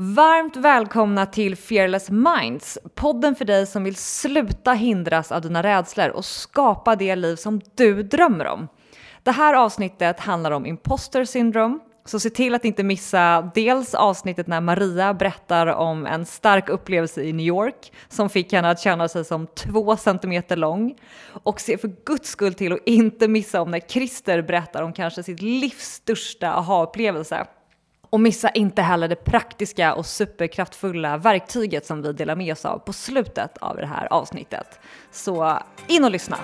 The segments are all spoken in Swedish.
Varmt välkomna till Fearless Minds, podden för dig som vill sluta hindras av dina rädslor och skapa det liv som du drömmer om. Det här avsnittet handlar om imposter syndrome, så se till att inte missa dels avsnittet när Maria berättar om en stark upplevelse i New York som fick henne att känna sig som två centimeter lång. Och se för guds skull till att inte missa om när Christer berättar om kanske sitt livs största aha-upplevelse. Och missa inte heller det praktiska och superkraftfulla verktyget som vi delar med oss av på slutet av det här avsnittet. Så in och lyssna!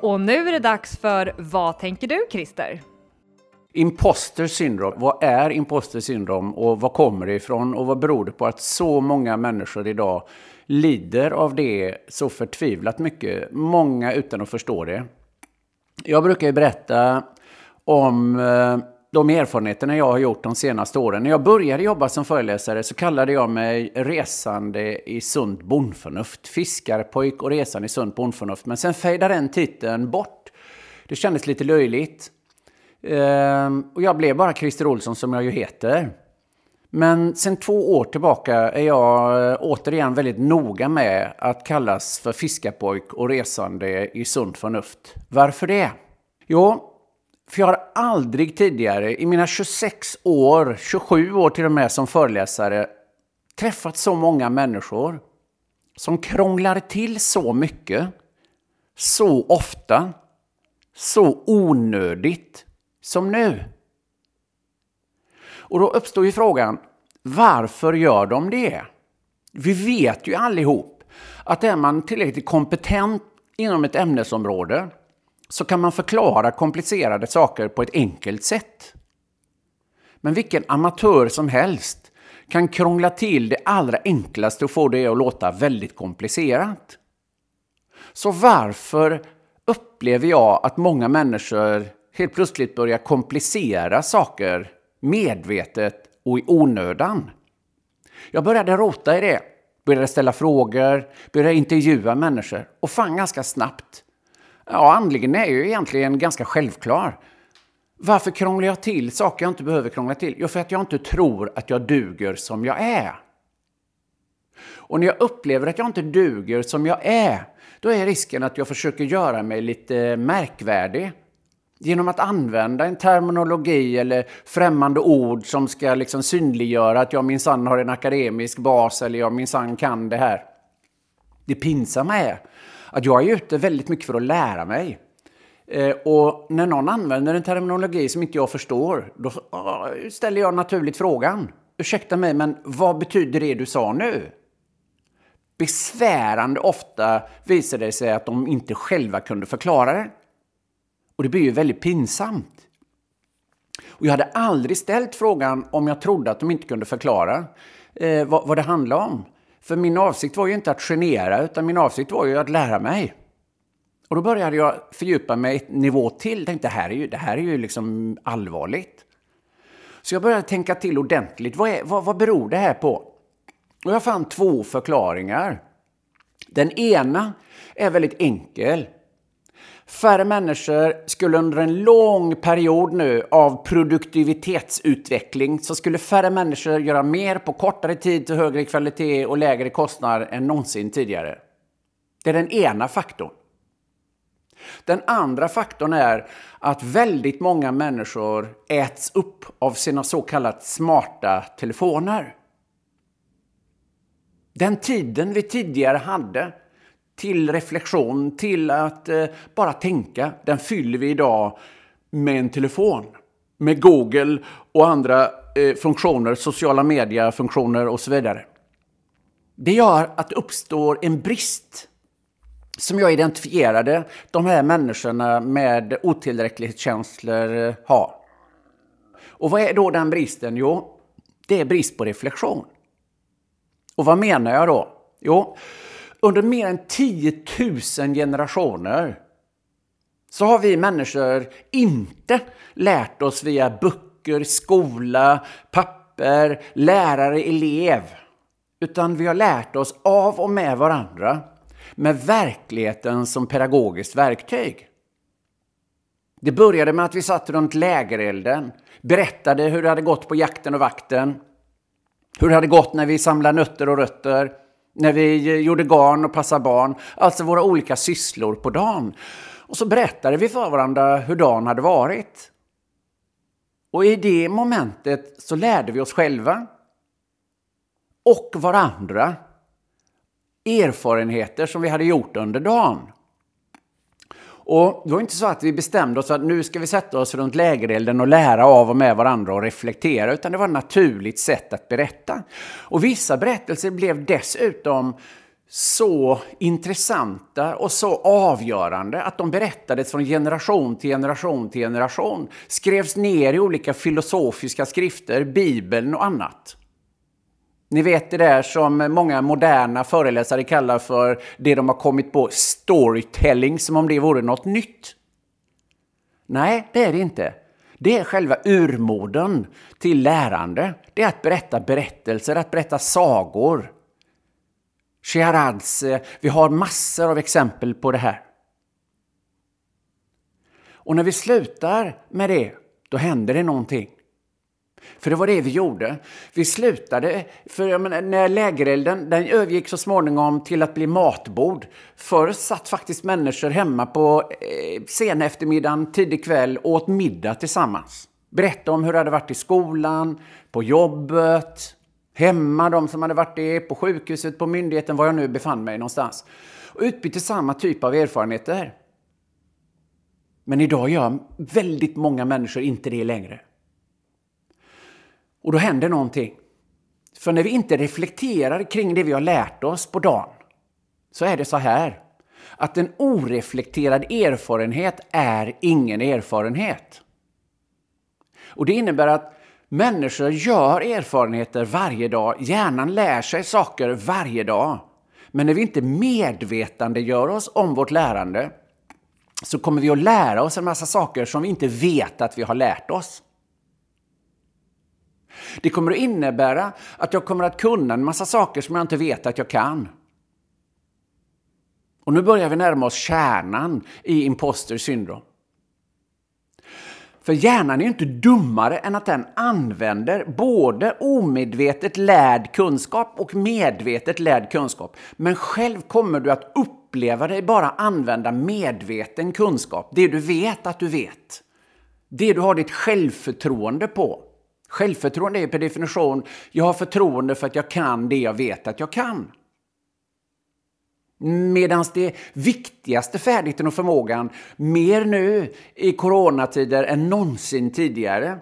Och nu är det dags för Vad tänker du Christer? Imposter syndrome. Vad är imposter syndrome och vad kommer det ifrån och vad beror det på att så många människor idag lider av det så förtvivlat mycket? Många utan att förstå det. Jag brukar ju berätta om eh, de erfarenheterna jag har gjort de senaste åren. När jag började jobba som föreläsare så kallade jag mig resande i sunt bondförnuft. Fiskarpojk och resande i sunt bondförnuft. Men sen fejdade den titeln bort. Det kändes lite löjligt. Ehm, och jag blev bara Christer Olsson som jag ju heter. Men sen två år tillbaka är jag eh, återigen väldigt noga med att kallas för fiskarpojk och resande i sunt förnuft. Varför det? Jo, för jag har aldrig tidigare, i mina 26 år, 27 år till och med som föreläsare, träffat så många människor som krånglar till så mycket, så ofta, så onödigt som nu. Och då uppstår ju frågan, varför gör de det? Vi vet ju allihop att är man tillräckligt kompetent inom ett ämnesområde så kan man förklara komplicerade saker på ett enkelt sätt. Men vilken amatör som helst kan krångla till det allra enklaste och få det att låta väldigt komplicerat. Så varför upplever jag att många människor helt plötsligt börja komplicera saker medvetet och i onödan? Jag började rota i det, började ställa frågor, började intervjua människor och fann ganska snabbt Ja, anledningen är ju egentligen ganska självklar. Varför krånglar jag till saker jag inte behöver krångla till? Jo, för att jag inte tror att jag duger som jag är. Och när jag upplever att jag inte duger som jag är, då är risken att jag försöker göra mig lite märkvärdig. Genom att använda en terminologi eller främmande ord som ska liksom synliggöra att jag minsann har en akademisk bas eller jag minsann kan det här. Det pinsamma är att jag är ute väldigt mycket för att lära mig. Eh, och när någon använder en terminologi som inte jag förstår, då ah, ställer jag naturligt frågan. Ursäkta mig, men vad betyder det du sa nu? Besvärande ofta visar det sig att de inte själva kunde förklara det. Och det blir ju väldigt pinsamt. Och jag hade aldrig ställt frågan om jag trodde att de inte kunde förklara eh, vad, vad det handlade om. För min avsikt var ju inte att genera, utan min avsikt var ju att lära mig. Och då började jag fördjupa mig ett nivå till. Tänkte, det här är ju, det här är ju liksom allvarligt. Så jag började tänka till ordentligt. Vad, är, vad, vad beror det här på? Och jag fann två förklaringar. Den ena är väldigt enkel. Färre människor skulle under en lång period nu av produktivitetsutveckling så skulle färre människor göra mer på kortare tid till högre kvalitet och lägre kostnad än någonsin tidigare. Det är den ena faktorn. Den andra faktorn är att väldigt många människor äts upp av sina så kallat smarta telefoner. Den tiden vi tidigare hade till reflektion, till att eh, bara tänka. Den fyller vi idag med en telefon. Med Google och andra eh, funktioner, sociala media-funktioner och så vidare. Det gör att det uppstår en brist som jag identifierade de här människorna med otillräcklighetskänslor eh, har. Och vad är då den bristen? Jo, det är brist på reflektion. Och vad menar jag då? Jo, under mer än 10 000 generationer så har vi människor inte lärt oss via böcker, skola, papper, lärare, elev. utan vi har lärt oss av och med varandra med verkligheten som pedagogiskt verktyg. Det började med att vi satt runt lägerelden, berättade hur det hade gått på jakten och vakten, hur det hade gått när vi samlade nötter och rötter, när vi gjorde garn och passade barn, alltså våra olika sysslor på dagen. Och så berättade vi för varandra hur dagen hade varit. Och i det momentet så lärde vi oss själva och varandra erfarenheter som vi hade gjort under dagen. Och det var inte så att vi bestämde oss att nu ska vi sätta oss runt lägerelden och lära av och med varandra och reflektera, utan det var ett naturligt sätt att berätta. Och vissa berättelser blev dessutom så intressanta och så avgörande att de berättades från generation till generation till generation. Skrevs ner i olika filosofiska skrifter, Bibeln och annat. Ni vet det där som många moderna föreläsare kallar för det de har kommit på, storytelling, som om det vore något nytt. Nej, det är det inte. Det är själva urmoden till lärande. Det är att berätta berättelser, att berätta sagor. Shehrazad, vi har massor av exempel på det här. Och när vi slutar med det, då händer det någonting. För det var det vi gjorde. Vi slutade, för menar, när lägerelden den övergick så småningom till att bli matbord. Förr satt faktiskt människor hemma på eh, sen eftermiddagen, tidig kväll och åt middag tillsammans. Berätta om hur det hade varit i skolan, på jobbet, hemma, de som hade varit det, på sjukhuset, på myndigheten, var jag nu befann mig någonstans. Och utbytte samma typ av erfarenheter. Men idag gör väldigt många människor inte det längre. Och då händer någonting. För när vi inte reflekterar kring det vi har lärt oss på dagen så är det så här att en oreflekterad erfarenhet är ingen erfarenhet. Och det innebär att människor gör erfarenheter varje dag. Hjärnan lär sig saker varje dag. Men när vi inte medvetandegör oss om vårt lärande så kommer vi att lära oss en massa saker som vi inte vet att vi har lärt oss. Det kommer att innebära att jag kommer att kunna en massa saker som jag inte vet att jag kan. Och nu börjar vi närma oss kärnan i imposter syndrom. För hjärnan är ju inte dummare än att den använder både omedvetet lärd kunskap och medvetet lärd kunskap. Men själv kommer du att uppleva dig bara använda medveten kunskap. Det du vet att du vet. Det du har ditt självförtroende på. Självförtroende är per definition, jag har förtroende för att jag kan det jag vet att jag kan. Medan det viktigaste färdigheten och förmågan, mer nu i coronatider än någonsin tidigare,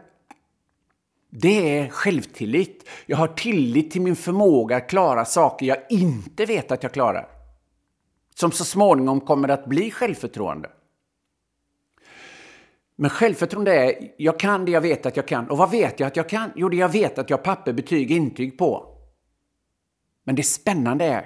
det är självtillit. Jag har tillit till min förmåga att klara saker jag inte vet att jag klarar. Som så småningom kommer att bli självförtroende. Men självförtroende är, jag kan det jag vet att jag kan. Och vad vet jag att jag kan? Jo, det jag vet att jag har papper, betyg, intyg på. Men det spännande är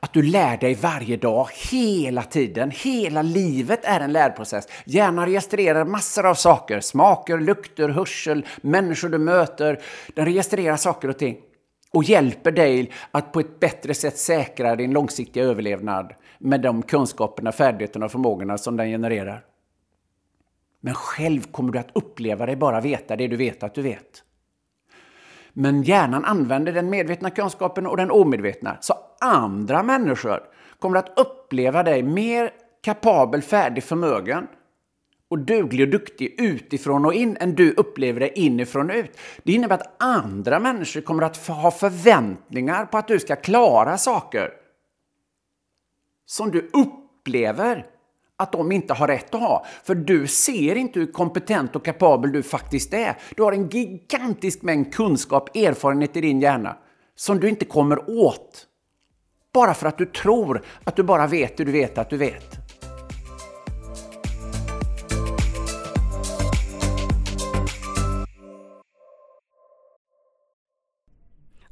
att du lär dig varje dag, hela tiden. Hela livet är en lärprocess. Hjärnan registrerar massor av saker. Smaker, lukter, hörsel, människor du möter. Den registrerar saker och ting och hjälper dig att på ett bättre sätt säkra din långsiktiga överlevnad med de kunskaperna, färdigheterna och förmågorna som den genererar. Men själv kommer du att uppleva dig bara veta det du vet att du vet. Men hjärnan använder den medvetna kunskapen och den omedvetna. Så andra människor kommer att uppleva dig mer kapabel, färdig, förmögen och duglig och duktig utifrån och in än du upplever dig inifrån och ut. Det innebär att andra människor kommer att ha förväntningar på att du ska klara saker som du upplever att de inte har rätt att ha. För du ser inte hur kompetent och kapabel du faktiskt är. Du har en gigantisk mängd kunskap, erfarenhet i din hjärna som du inte kommer åt. Bara för att du tror att du bara vet det du vet att du vet.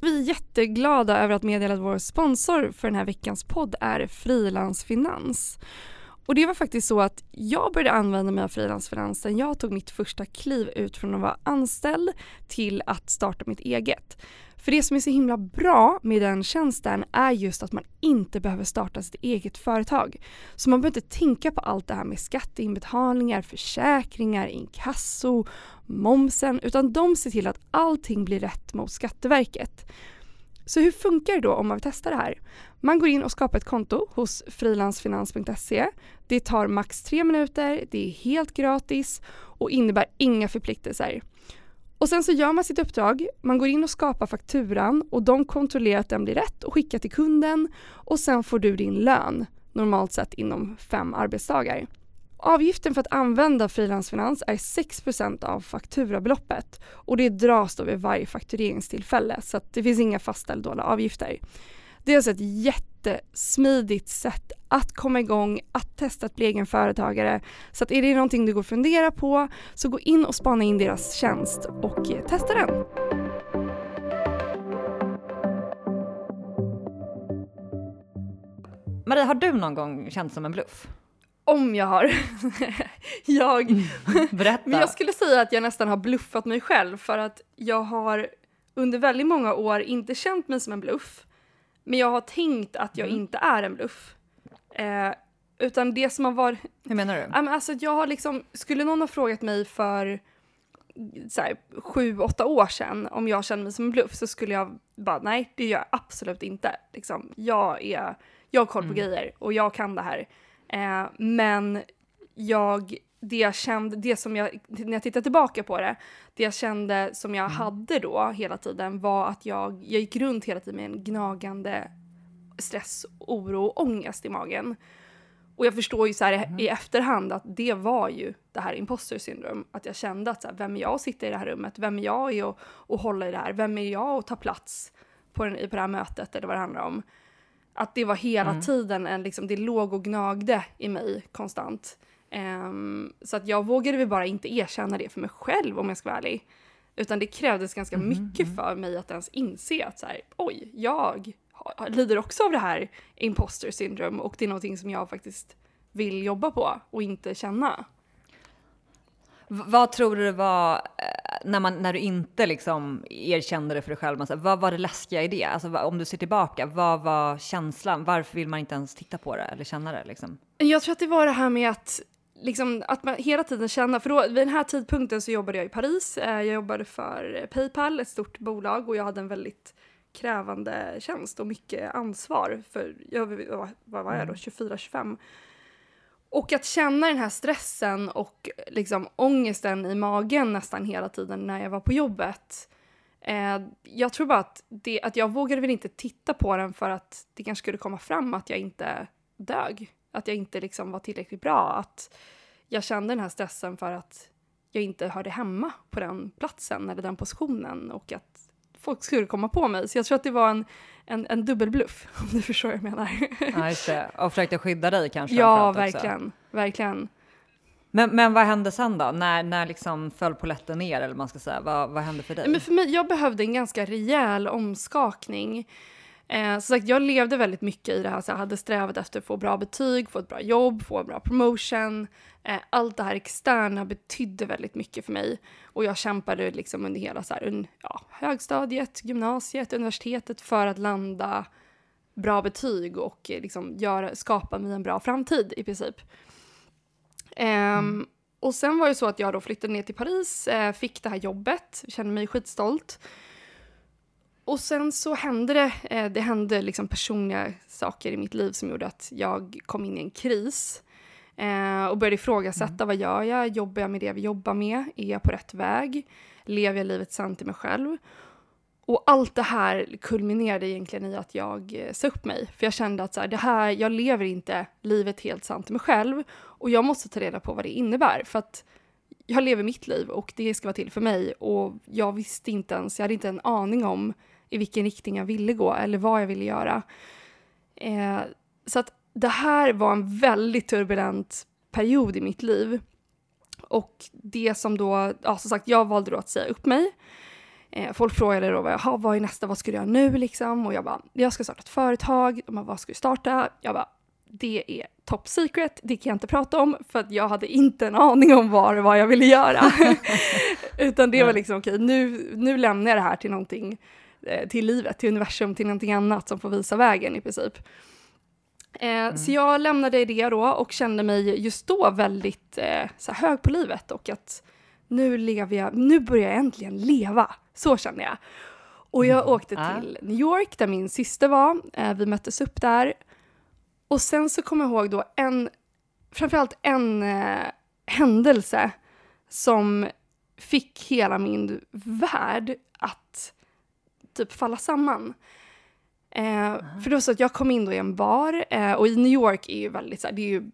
Vi är jätteglada över att meddela att vår sponsor för den här veckans podd är Frilansfinans. Och det var faktiskt så att jag började använda mig av frilansfinansen. Jag tog mitt första kliv ut från att vara anställd till att starta mitt eget. För det som är så himla bra med den tjänsten är just att man inte behöver starta sitt eget företag. Så man behöver inte tänka på allt det här med skatteinbetalningar, försäkringar, inkasso, momsen, utan de ser till att allting blir rätt mot Skatteverket. Så hur funkar det då om man vill testa det här? Man går in och skapar ett konto hos frilansfinans.se. Det tar max tre minuter, det är helt gratis och innebär inga förpliktelser. Och sen så gör man sitt uppdrag, man går in och skapar fakturan och de kontrollerar att den blir rätt och skickar till kunden och sen får du din lön, normalt sett inom fem arbetsdagar. Avgiften för att använda frilansfinans är 6% av fakturabeloppet och det dras då vid varje faktureringstillfälle så att det finns inga fasta eller dolda avgifter. Det är alltså ett jättesmidigt sätt att komma igång, att testa att bli egen företagare. Så att är det någonting du går och funderar på så gå in och spana in deras tjänst och eh, testa den. Marie, har du någon gång känt som en bluff? Om jag har. jag... Berätta. Men jag skulle säga att jag nästan har bluffat mig själv för att jag har under väldigt många år inte känt mig som en bluff. Men jag har tänkt att jag mm. inte är en bluff. Eh, utan det som har varit... Hur menar du? alltså jag har liksom, skulle någon ha frågat mig för så här, sju, åtta år sedan om jag kände mig som en bluff så skulle jag bara nej, det gör jag absolut inte. Liksom, jag, är, jag har koll på mm. grejer och jag kan det här. Eh, men jag, det jag kände, det som jag, när jag tittar tillbaka på det, det jag kände som jag mm. hade då hela tiden var att jag, jag gick runt hela tiden med en gnagande stress, oro och ångest i magen. Och jag förstår ju så här mm. i efterhand att det var ju det här imposter syndrom. Att jag kände att så här, vem är jag att sitta i det här rummet? Vem är jag att hålla i det här? Vem är jag att ta plats på, den, på det här mötet eller vad det handlar om? Att det var hela mm. tiden en, liksom, det låg och gnagde i mig konstant. Um, så att jag vågade väl bara inte erkänna det för mig själv om jag ska vara ärlig. Utan det krävdes ganska mm. mycket mm. för mig att ens inse att så här, oj, jag lider också av det här imposter syndrome och det är någonting som jag faktiskt vill jobba på och inte känna. Vad tror du det var eh, när, man, när du inte liksom erkände det för dig själv? Alltså, vad var det läskiga i det? Alltså, om du ser tillbaka, vad var känslan? Varför vill man inte ens titta på det eller känna det? Liksom? Jag tror att det var det här med att liksom, att man hela tiden känna, för då, vid den här tidpunkten så jobbade jag i Paris, eh, jag jobbade för Paypal, ett stort bolag och jag hade en väldigt krävande tjänst och mycket ansvar för, jag, vad var jag då, 24-25. Och att känna den här stressen och liksom ångesten i magen nästan hela tiden när jag var på jobbet. Eh, jag tror bara att, det, att jag vågade väl inte titta på den för att det kanske skulle komma fram att jag inte dög. Att jag inte liksom var tillräckligt bra. Att jag kände den här stressen för att jag inte hörde hemma på den platsen eller den positionen och att folk skulle komma på mig. Så jag tror att det var en, en, en dubbelbluff, om du förstår vad jag menar. Ja. Och försökte skydda dig kanske? Ja, verkligen. Också. Verkligen. Men, men vad hände sen då? När, när liksom föll polletten ner eller man ska säga? Vad, vad hände för dig? Men för mig, jag behövde en ganska rejäl omskakning. Eh, så sagt, jag levde väldigt mycket i det här, så jag hade strävat efter att få bra betyg, få ett bra jobb, få en bra promotion. Eh, allt det här externa betydde väldigt mycket för mig. Och jag kämpade liksom under hela så här, ja, högstadiet, gymnasiet, universitetet för att landa bra betyg och eh, liksom göra, skapa mig en bra framtid i princip. Um. Och sen var det så att jag då flyttade ner till Paris, eh, fick det här jobbet, kände mig skitstolt. Och sen så hände det, eh, det hände liksom personliga saker i mitt liv som gjorde att jag kom in i en kris. Eh, och började ifrågasätta, mm. vad gör jag? Jobbar jag med det jag vill jobba med? Är jag på rätt väg? Lever jag livet sant i mig själv? Och allt det här kulminerade egentligen i att jag eh, sa upp mig. För jag kände att så här, det här, jag lever inte livet helt sant i mig själv. Och jag måste ta reda på vad det innebär. För att jag lever mitt liv och det ska vara till för mig. Och jag visste inte ens, jag hade inte en aning om i vilken riktning jag ville gå eller vad jag ville göra. Eh, så att det här var en väldigt turbulent period i mitt liv. Och det som då, ja som sagt, jag valde då att säga upp mig. Eh, folk frågade då, Jaha, vad är nästa, vad ska du göra nu liksom? Och jag bara, jag ska starta ett företag. De bara, vad ska du starta? Jag bara, det är top secret, det kan jag inte prata om för att jag hade inte en aning om var vad jag ville göra. Utan det var liksom okej, okay, nu, nu lämnar jag det här till någonting, till livet, till universum, till någonting annat som får visa vägen i princip. Eh, mm. Så jag lämnade det då och kände mig just då väldigt eh, så hög på livet och att nu lever jag, nu börjar jag äntligen leva. Så kände jag. Och jag mm. åkte till New York där min syster var. Eh, vi möttes upp där. Och sen så kommer jag ihåg då en, framförallt en eh, händelse som fick hela min värld att typ falla samman. Eh, för det var så att jag kom in då i en bar eh, och i New York är ju väldigt så här, det är ju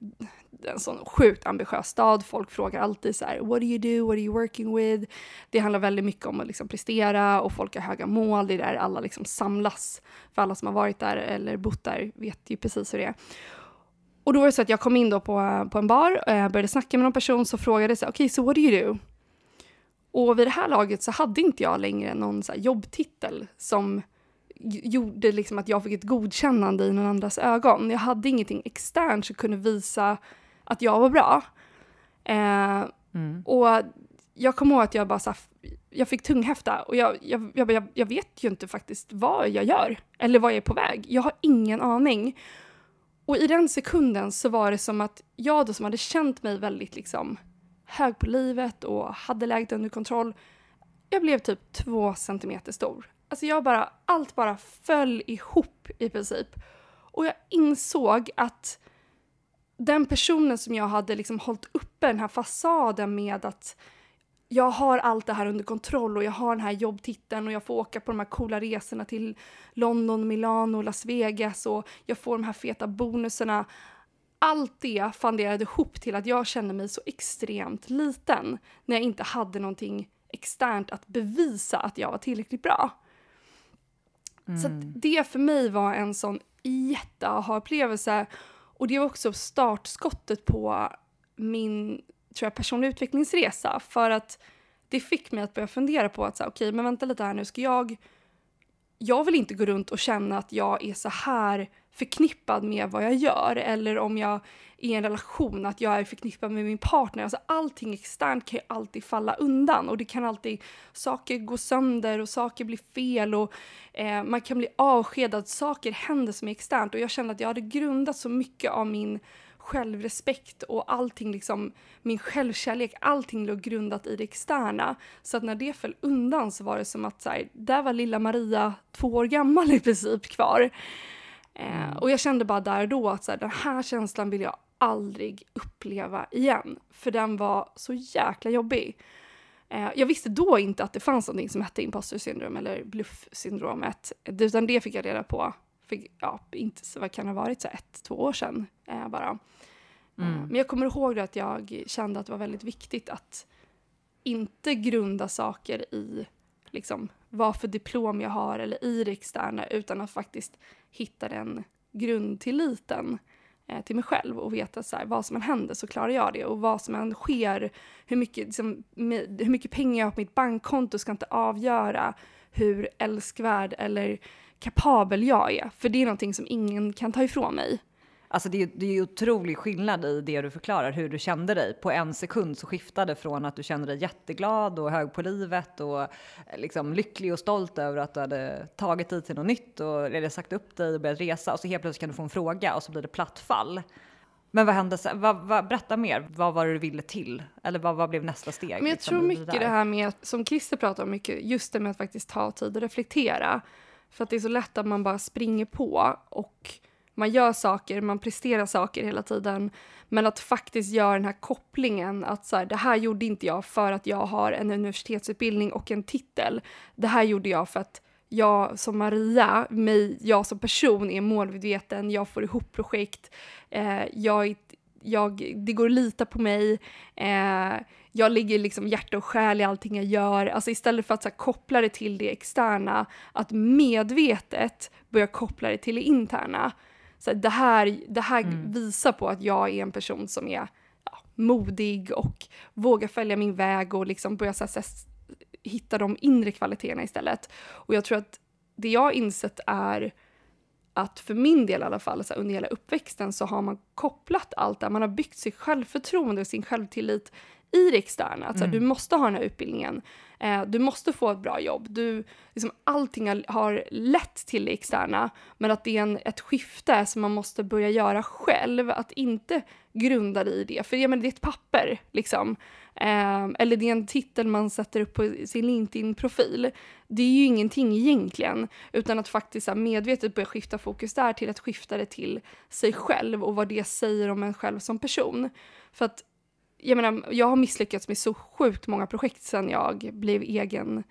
en sån sjukt ambitiös stad. Folk frågar alltid så här, what do you do, what are you working with? Det handlar väldigt mycket om att liksom prestera och folk har höga mål. Det är där alla liksom samlas. För alla som har varit där eller bott där vet ju precis hur det är. Och då var det så att jag kom in då på, på en bar, eh, började snacka med någon person som frågade så okej, okay, so what do you do? Och vid det här laget så hade inte jag längre någon så jobbtitel som gjorde liksom att jag fick ett godkännande i någon andras ögon. Jag hade ingenting externt som kunde visa att jag var bra. Eh, mm. Och jag kommer ihåg att jag bara så här, jag fick tunghäfta och jag, jag, jag, jag, vet ju inte faktiskt vad jag gör eller vad jag är på väg. Jag har ingen aning. Och i den sekunden så var det som att jag då som hade känt mig väldigt liksom hög på livet och hade läget under kontroll, jag blev typ två centimeter stor. Alltså jag bara, allt bara föll ihop i princip. Och jag insåg att den personen som jag hade liksom hållit uppe den här fasaden med att jag har allt det här under kontroll och jag har den här jobbtiteln och jag får åka på de här coola resorna till London, Milano, Las Vegas och jag får de här feta bonusarna. Allt det fanderade ihop till att jag kände mig så extremt liten när jag inte hade någonting externt att bevisa att jag var tillräckligt bra. Mm. Så det för mig var en sån jätte-aha-upplevelse och det var också startskottet på min tror jag, personlig utvecklingsresa för att det fick mig att börja fundera på att okej, okay, men vänta lite här nu, ska jag jag vill inte gå runt och känna att jag är så här förknippad med vad jag gör eller om jag är i en relation, att jag är förknippad med min partner. Alltså allting externt kan ju alltid falla undan och det kan alltid, saker gå sönder och saker blir fel och eh, man kan bli avskedad, saker händer som är externt och jag kände att jag hade grundat så mycket av min självrespekt och allting liksom, min självkärlek, allting låg grundat i det externa. Så att när det föll undan så var det som att så här, där var lilla Maria två år gammal i princip kvar. Eh, mm. och jag kände bara där och då att så här, den här känslan vill jag aldrig uppleva igen. För den var så jäkla jobbig. Eh, jag visste då inte att det fanns någonting som hette imposter syndrom eller bluff-syndromet. Utan det fick jag reda på för, ja, inte, vad kan det ha varit, så ett, två år sedan eh, bara. Eh, mm. Men jag kommer ihåg att jag kände att det var väldigt viktigt att inte grunda saker i liksom, vad för diplom jag har eller i det externa utan att faktiskt hitta den grundtilliten eh, till mig själv och veta så här, vad som än händer så klarar jag det och vad som än sker, hur mycket, liksom, med, hur mycket pengar jag har på mitt bankkonto ska inte avgöra hur älskvärd eller kapabel jag är. För det är någonting som ingen kan ta ifrån mig. Alltså det är, det är otrolig skillnad i det du förklarar, hur du kände dig. På en sekund så skiftade från att du kände dig jätteglad och hög på livet och eh, liksom lycklig och stolt över att du hade tagit dig till något nytt och eller sagt upp dig och börjat resa och så helt plötsligt kan du få en fråga och så blir det platt fall. Men vad hände sen? Vad, vad, berätta mer. Vad var det du ville till? Eller vad, vad blev nästa steg? Men jag liksom, tror mycket det, det här med, som Christer pratar om mycket, just det med att faktiskt ta tid och reflektera. För att det är så lätt att man bara springer på och man gör saker, man presterar saker hela tiden. Men att faktiskt göra den här kopplingen att så här, det här gjorde inte jag för att jag har en universitetsutbildning och en titel. Det här gjorde jag för att jag som Maria, mig, jag som person är målmedveten, jag får ihop projekt, eh, jag, jag, det går att lita på mig, eh, jag ligger liksom hjärta och själ i allting jag gör. Alltså istället för att så här, koppla det till det externa, att medvetet börja koppla det till det interna. Så här, det här, det här mm. visar på att jag är en person som är ja, modig och vågar följa min väg och liksom börja så här, hitta de inre kvaliteterna istället. Och jag tror att det jag har insett är att för min del i alla fall, så under hela uppväxten så har man kopplat allt det man har byggt sitt självförtroende och sin självtillit i det externa. Alltså, mm. Du måste ha den här utbildningen, eh, du måste få ett bra jobb, du, liksom, allting har, lett till det externa, men att det är en, ett skifte som man måste börja göra själv, att inte grunda det i det, för ja, men det är ett papper liksom. Eh, eller det är en titel man sätter upp på sin LinkedIn-profil. Det är ju ingenting egentligen, utan att faktiskt medvetet börja skifta fokus där till att skifta det till sig själv och vad det säger om en själv som person. För att jag menar, jag har misslyckats med så sjukt många projekt sedan jag blev egen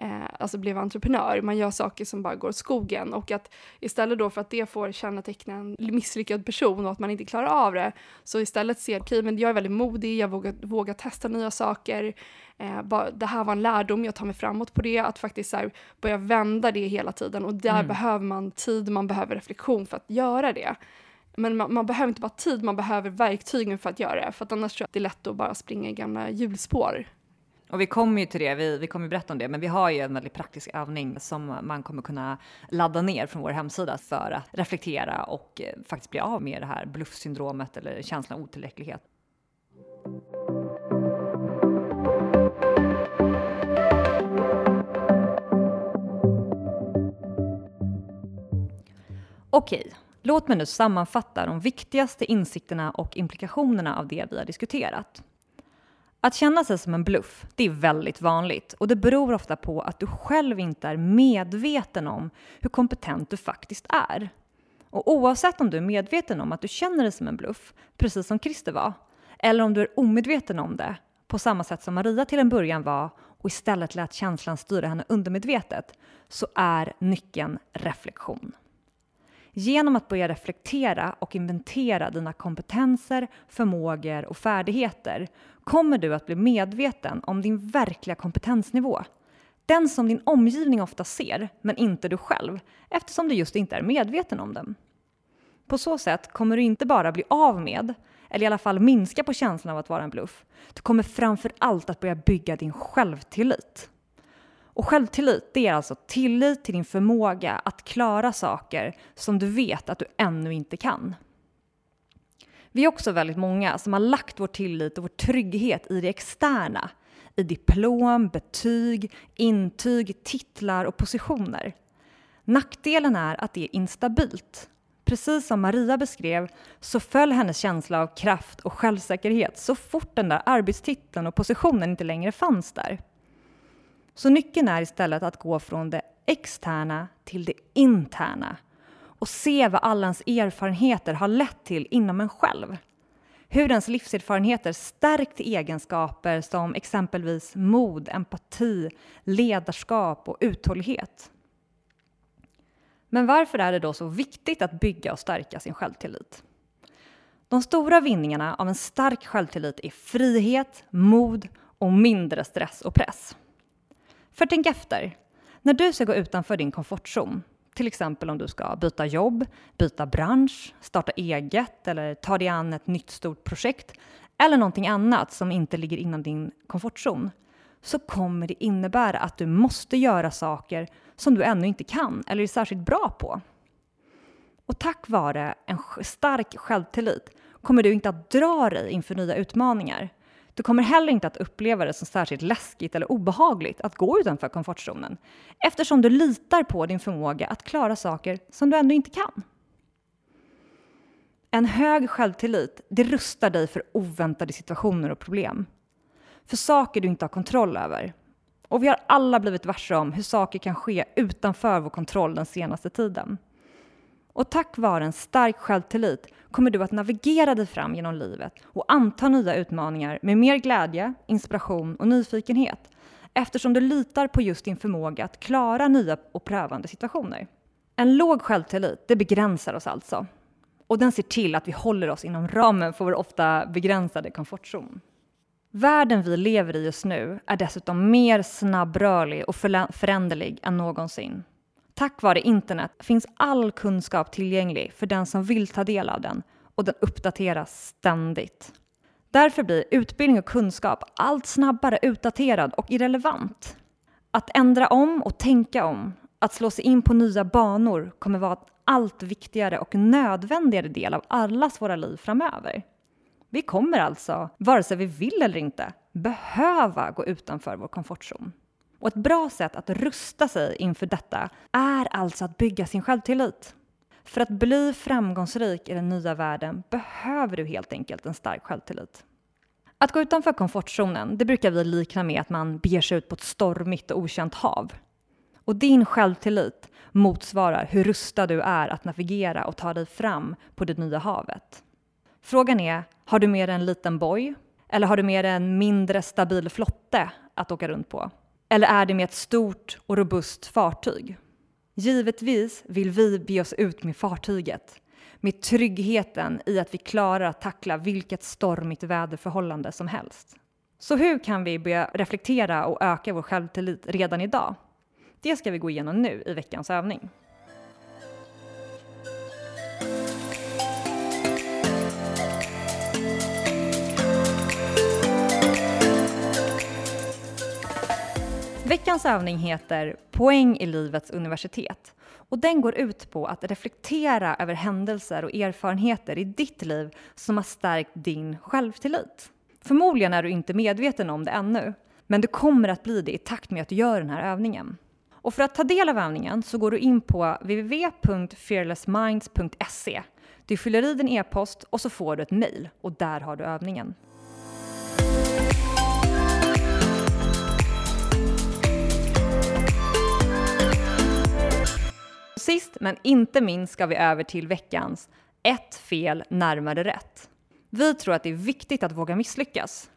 eh, alltså blev entreprenör. Man gör saker som bara går åt skogen och att istället då för att det får känneteckna en misslyckad person och att man inte klarar av det, så istället ser, okej, okay, men jag är väldigt modig, jag vågar, vågar testa nya saker. Eh, bara, det här var en lärdom, jag tar mig framåt på det, att faktiskt här, börja vända det hela tiden och där mm. behöver man tid, man behöver reflektion för att göra det. Men man, man, behöver inte bara tid, man behöver verktygen för att göra det. För att annars tror jag att det är lätt att bara springa i gamla hjulspår. Och vi kommer ju till det, vi, vi kommer berätta om det, men vi har ju en väldigt praktisk övning som man kommer kunna ladda ner från vår hemsida för att reflektera och eh, faktiskt bli av med det här bluffsyndromet eller känslan av otillräcklighet. Okej, låt mig nu sammanfatta de viktigaste insikterna och implikationerna av det vi har diskuterat. Att känna sig som en bluff, det är väldigt vanligt och det beror ofta på att du själv inte är medveten om hur kompetent du faktiskt är. Och oavsett om du är medveten om att du känner dig som en bluff, precis som Christer var, eller om du är omedveten om det, på samma sätt som Maria till en början var och istället lät känslan styra henne undermedvetet, så är nyckeln reflektion. Genom att börja reflektera och inventera dina kompetenser, förmågor och färdigheter kommer du att bli medveten om din verkliga kompetensnivå. Den som din omgivning ofta ser, men inte du själv, eftersom du just inte är medveten om den. På så sätt kommer du inte bara bli av med, eller i alla fall minska på känslan av att vara en bluff. Du kommer framför allt att börja bygga din självtillit. Och självtillit, det är alltså tillit till din förmåga att klara saker som du vet att du ännu inte kan. Vi är också väldigt många som har lagt vår tillit och vår trygghet i det externa. I diplom, betyg, intyg, titlar och positioner. Nackdelen är att det är instabilt. Precis som Maria beskrev så föll hennes känsla av kraft och självsäkerhet så fort den där arbetstiteln och positionen inte längre fanns där. Så nyckeln är istället att gå från det externa till det interna och se vad alla ens erfarenheter har lett till inom en själv. Hur ens livserfarenheter stärkt egenskaper som exempelvis mod, empati, ledarskap och uthållighet. Men varför är det då så viktigt att bygga och stärka sin självtillit? De stora vinningarna av en stark självtillit är frihet, mod och mindre stress och press. För tänk efter. När du ska gå utanför din komfortzon, till exempel om du ska byta jobb, byta bransch, starta eget eller ta dig an ett nytt stort projekt eller någonting annat som inte ligger inom din komfortzon, så kommer det innebära att du måste göra saker som du ännu inte kan eller är särskilt bra på. Och tack vare en stark självtillit kommer du inte att dra dig inför nya utmaningar du kommer heller inte att uppleva det som särskilt läskigt eller obehagligt att gå utanför komfortzonen eftersom du litar på din förmåga att klara saker som du ändå inte kan. En hög självtillit det rustar dig för oväntade situationer och problem. För saker du inte har kontroll över. Och vi har alla blivit varse om hur saker kan ske utanför vår kontroll den senaste tiden. Och tack vare en stark självtillit kommer du att navigera dig fram genom livet och anta nya utmaningar med mer glädje, inspiration och nyfikenhet eftersom du litar på just din förmåga att klara nya och prövande situationer. En låg självtillit det begränsar oss alltså och den ser till att vi håller oss inom ramen för vår ofta begränsade komfortzon. Världen vi lever i just nu är dessutom mer snabbrörlig och föränderlig än någonsin. Tack vare internet finns all kunskap tillgänglig för den som vill ta del av den och den uppdateras ständigt. Därför blir utbildning och kunskap allt snabbare utdaterad och irrelevant. Att ändra om och tänka om Att slå sig in på nya banor kommer vara en allt viktigare och nödvändigare del av allas våra liv framöver. Vi kommer alltså, vare sig vi vill eller inte, behöva gå utanför vår komfortzon. Och ett bra sätt att rusta sig inför detta är alltså att bygga sin självtillit. För att bli framgångsrik i den nya världen behöver du helt enkelt en stark självtillit. Att gå utanför komfortzonen, det brukar vi likna med att man beger sig ut på ett stormigt och okänt hav. Och din självtillit motsvarar hur rustad du är att navigera och ta dig fram på det nya havet. Frågan är, har du med dig en liten boj? Eller har du med dig en mindre stabil flotte att åka runt på? Eller är det med ett stort och robust fartyg? Givetvis vill vi be oss ut med fartyget, med tryggheten i att vi klarar att tackla vilket stormigt väderförhållande som helst. Så hur kan vi börja reflektera och öka vår självtillit redan idag? Det ska vi gå igenom nu i veckans övning. Veckans övning heter Poäng i livets universitet och den går ut på att reflektera över händelser och erfarenheter i ditt liv som har stärkt din självtillit. Förmodligen är du inte medveten om det ännu, men du kommer att bli det i takt med att du gör den här övningen. Och för att ta del av övningen så går du in på www.fearlessminds.se. Du fyller i din e-post och så får du ett mejl och där har du övningen. Sist men inte minst ska vi över till veckans ett fel närmare rätt. Vi tror att det är viktigt att våga misslyckas.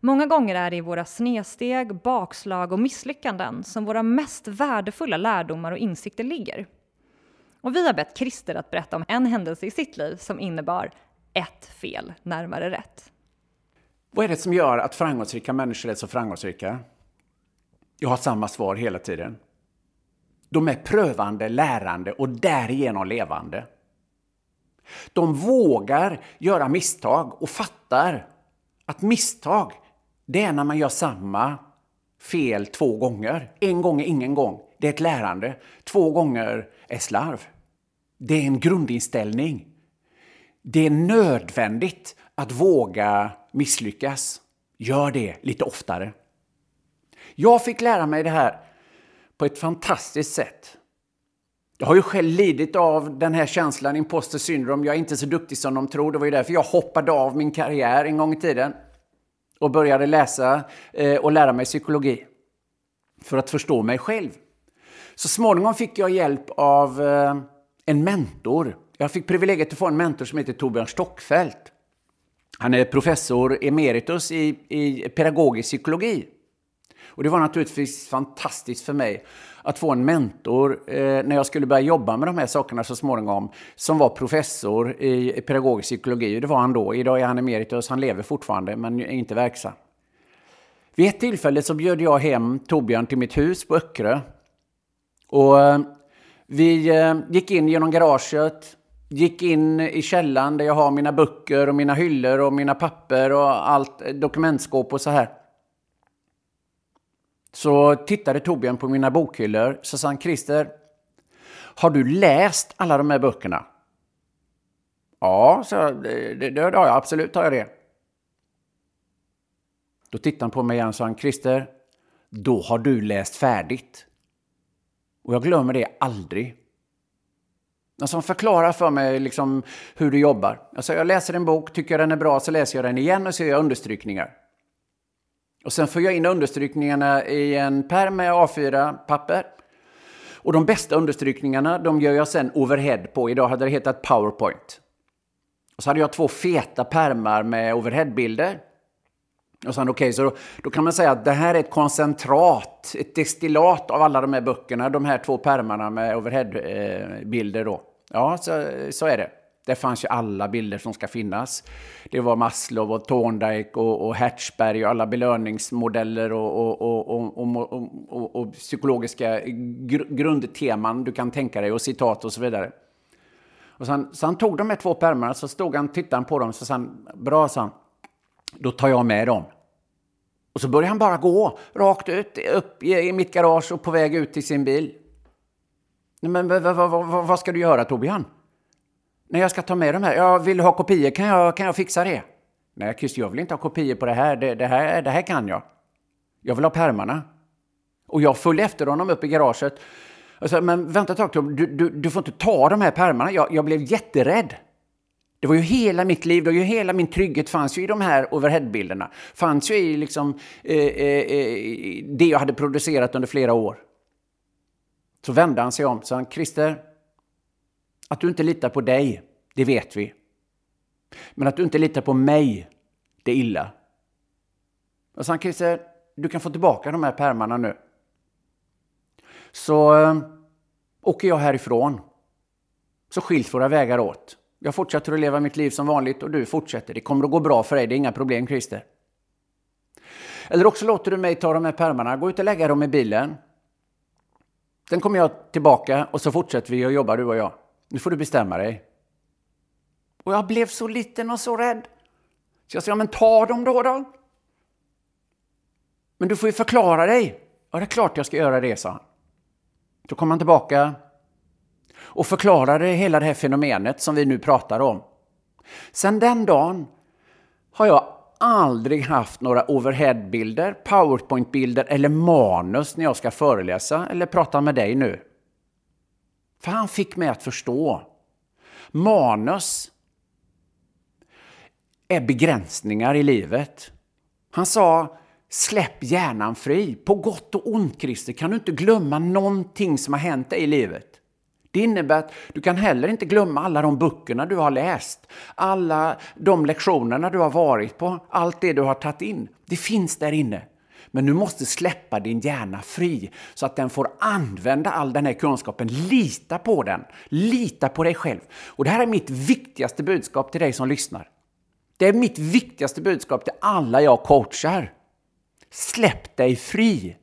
Många gånger är det i våra snedsteg, bakslag och misslyckanden som våra mest värdefulla lärdomar och insikter ligger. Och vi har bett Christer att berätta om en händelse i sitt liv som innebar ett fel närmare rätt. Vad är det som gör att framgångsrika människor är så framgångsrika? Jag har samma svar hela tiden. De är prövande, lärande och därigenom levande. De vågar göra misstag och fattar att misstag, det är när man gör samma fel två gånger. En gång är ingen gång. Det är ett lärande. Två gånger är slarv. Det är en grundinställning. Det är nödvändigt att våga misslyckas. Gör det lite oftare. Jag fick lära mig det här på ett fantastiskt sätt. Jag har ju själv lidit av den här känslan, imposter syndrom. Jag är inte så duktig som de tror. Det var ju därför jag hoppade av min karriär en gång i tiden och började läsa eh, och lära mig psykologi för att förstå mig själv. Så småningom fick jag hjälp av eh, en mentor. Jag fick privilegiet att få en mentor som heter Torbjörn Stockfeldt. Han är professor emeritus i, i pedagogisk psykologi. Och det var naturligtvis fantastiskt för mig att få en mentor eh, när jag skulle börja jobba med de här sakerna så småningom, som var professor i pedagogisk psykologi. Det var han då. Idag är han emeritus, han lever fortfarande, men är inte verksam. Vid ett tillfälle så bjöd jag hem Torbjörn till mitt hus på Öckerö. Och eh, vi eh, gick in genom garaget, gick in i källaren där jag har mina böcker och mina hyllor och mina papper och allt, eh, dokumentskåp och så här. Så tittade Torbjörn på mina bokhyllor så sa han Christer, har du läst alla de här böckerna? Ja, så det, det, det har jag absolut har jag det. Då tittade han på mig igen och sa Christer, då har du läst färdigt. Och jag glömmer det aldrig. Alltså han förklarar för mig liksom hur du jobbar. Alltså jag läser en bok, tycker jag den är bra så läser jag den igen och så gör jag understrykningar. Och sen får jag in understrykningarna i en pärm med A4-papper. Och de bästa understrykningarna de gör jag sen overhead på. Idag hade det hetat Powerpoint. Och så hade jag två feta pärmar med overheadbilder. Och sen okej, okay, så då, då, kan man säga att det här är ett koncentrat, ett destillat av alla de här böckerna, de här två pärmarna med overheadbilder då. Ja, så, så är det. Där fanns ju alla bilder som ska finnas. Det var Maslow och Thorndike och, och Hertzberg och alla belöningsmodeller och, och, och psykologiska gr grundteman du kan tänka dig och citat och så vidare. Och sen, så han tog de här två pärmarna, så stod han, tittade han på dem, så sa han, bra, sa han, då tar jag med dem. Och så började han bara gå rakt ut, upp i mitt garage och på väg ut till sin bil. Men vad, vad, vad, vad ska du göra Torbjörn? När jag ska ta med de här. Jag vill du ha kopior kan jag, kan jag fixa det. Nej, Christer, jag vill inte ha kopior på det här. Det, det här. det här kan jag. Jag vill ha pärmarna. Och jag följde efter honom upp i garaget. Jag sa, men vänta ett tag, Tom, du, du, du får inte ta de här pärmarna. Jag, jag blev jätterädd. Det var ju hela mitt liv, det var ju hela min trygghet fanns ju i de här overheadbilderna. Fanns ju i liksom, eh, eh, eh det jag hade producerat under flera år. Så vände han sig om sa han, Christer, att du inte litar på dig, det vet vi. Men att du inte litar på mig, det är illa. Och sa Christer, du kan få tillbaka de här pärmarna nu. Så äh, åker jag härifrån. Så skiljs våra vägar åt. Jag fortsätter att leva mitt liv som vanligt och du fortsätter. Det kommer att gå bra för dig, det är inga problem Christer. Eller också låter du mig ta de här pärmarna, gå ut och lägga dem i bilen. Sen kommer jag tillbaka och så fortsätter vi att jobba du och jag. Nu får du bestämma dig. Och jag blev så liten och så rädd. Så jag sa, ja men ta dem då då. Men du får ju förklara dig. Ja, det är klart jag ska göra det, sa han. Då kom han tillbaka och förklarade hela det här fenomenet som vi nu pratar om. Sen den dagen har jag aldrig haft några overheadbilder, powerpointbilder eller manus när jag ska föreläsa eller prata med dig nu. För han fick mig att förstå. Manus är begränsningar i livet. Han sa Släpp hjärnan fri. På gott och ont, Christer, kan du inte glömma någonting som har hänt dig i livet. Det innebär att du kan heller inte glömma alla de böckerna du har läst, alla de lektionerna du har varit på, allt det du har tagit in. Det finns där inne. Men du måste släppa din hjärna fri så att den får använda all den här kunskapen. Lita på den. Lita på dig själv. Och det här är mitt viktigaste budskap till dig som lyssnar. Det är mitt viktigaste budskap till alla jag coachar. Släpp dig fri.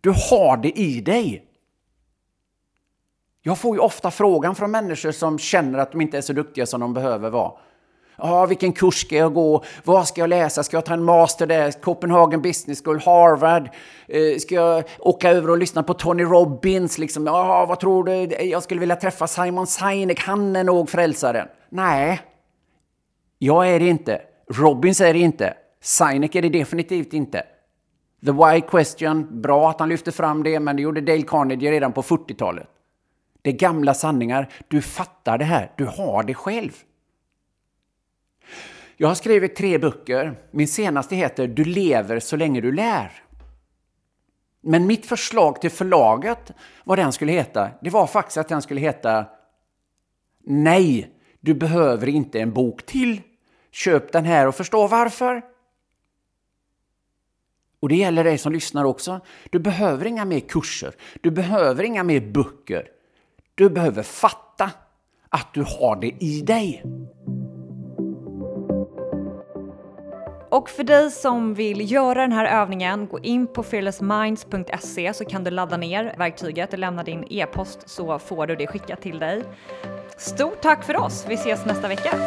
Du har det i dig. Jag får ju ofta frågan från människor som känner att de inte är så duktiga som de behöver vara. Ja, vilken kurs ska jag gå? Vad ska jag läsa? Ska jag ta en master där? Copenhagen Business School, Harvard? Eh, ska jag åka över och lyssna på Tony Robbins? Liksom, ja, vad tror du? Jag skulle vilja träffa Simon Sinek, han är nog frälsaren. Nej, jag är det inte. Robbins är det inte. Sinek är det definitivt inte. The Why Question, bra att han lyfte fram det, men det gjorde Dale Carnegie redan på 40-talet. Det är gamla sanningar. Du fattar det här. Du har det själv. Jag har skrivit tre böcker. Min senaste heter Du lever så länge du lär. Men mitt förslag till förlaget, vad den skulle heta, det var faktiskt att den skulle heta Nej, du behöver inte en bok till. Köp den här och förstå varför. Och det gäller dig som lyssnar också. Du behöver inga mer kurser. Du behöver inga mer böcker. Du behöver fatta att du har det i dig. Och för dig som vill göra den här övningen, gå in på fearlessminds.se så kan du ladda ner verktyget och lämna din e-post så får du det skickat till dig. Stort tack för oss! Vi ses nästa vecka!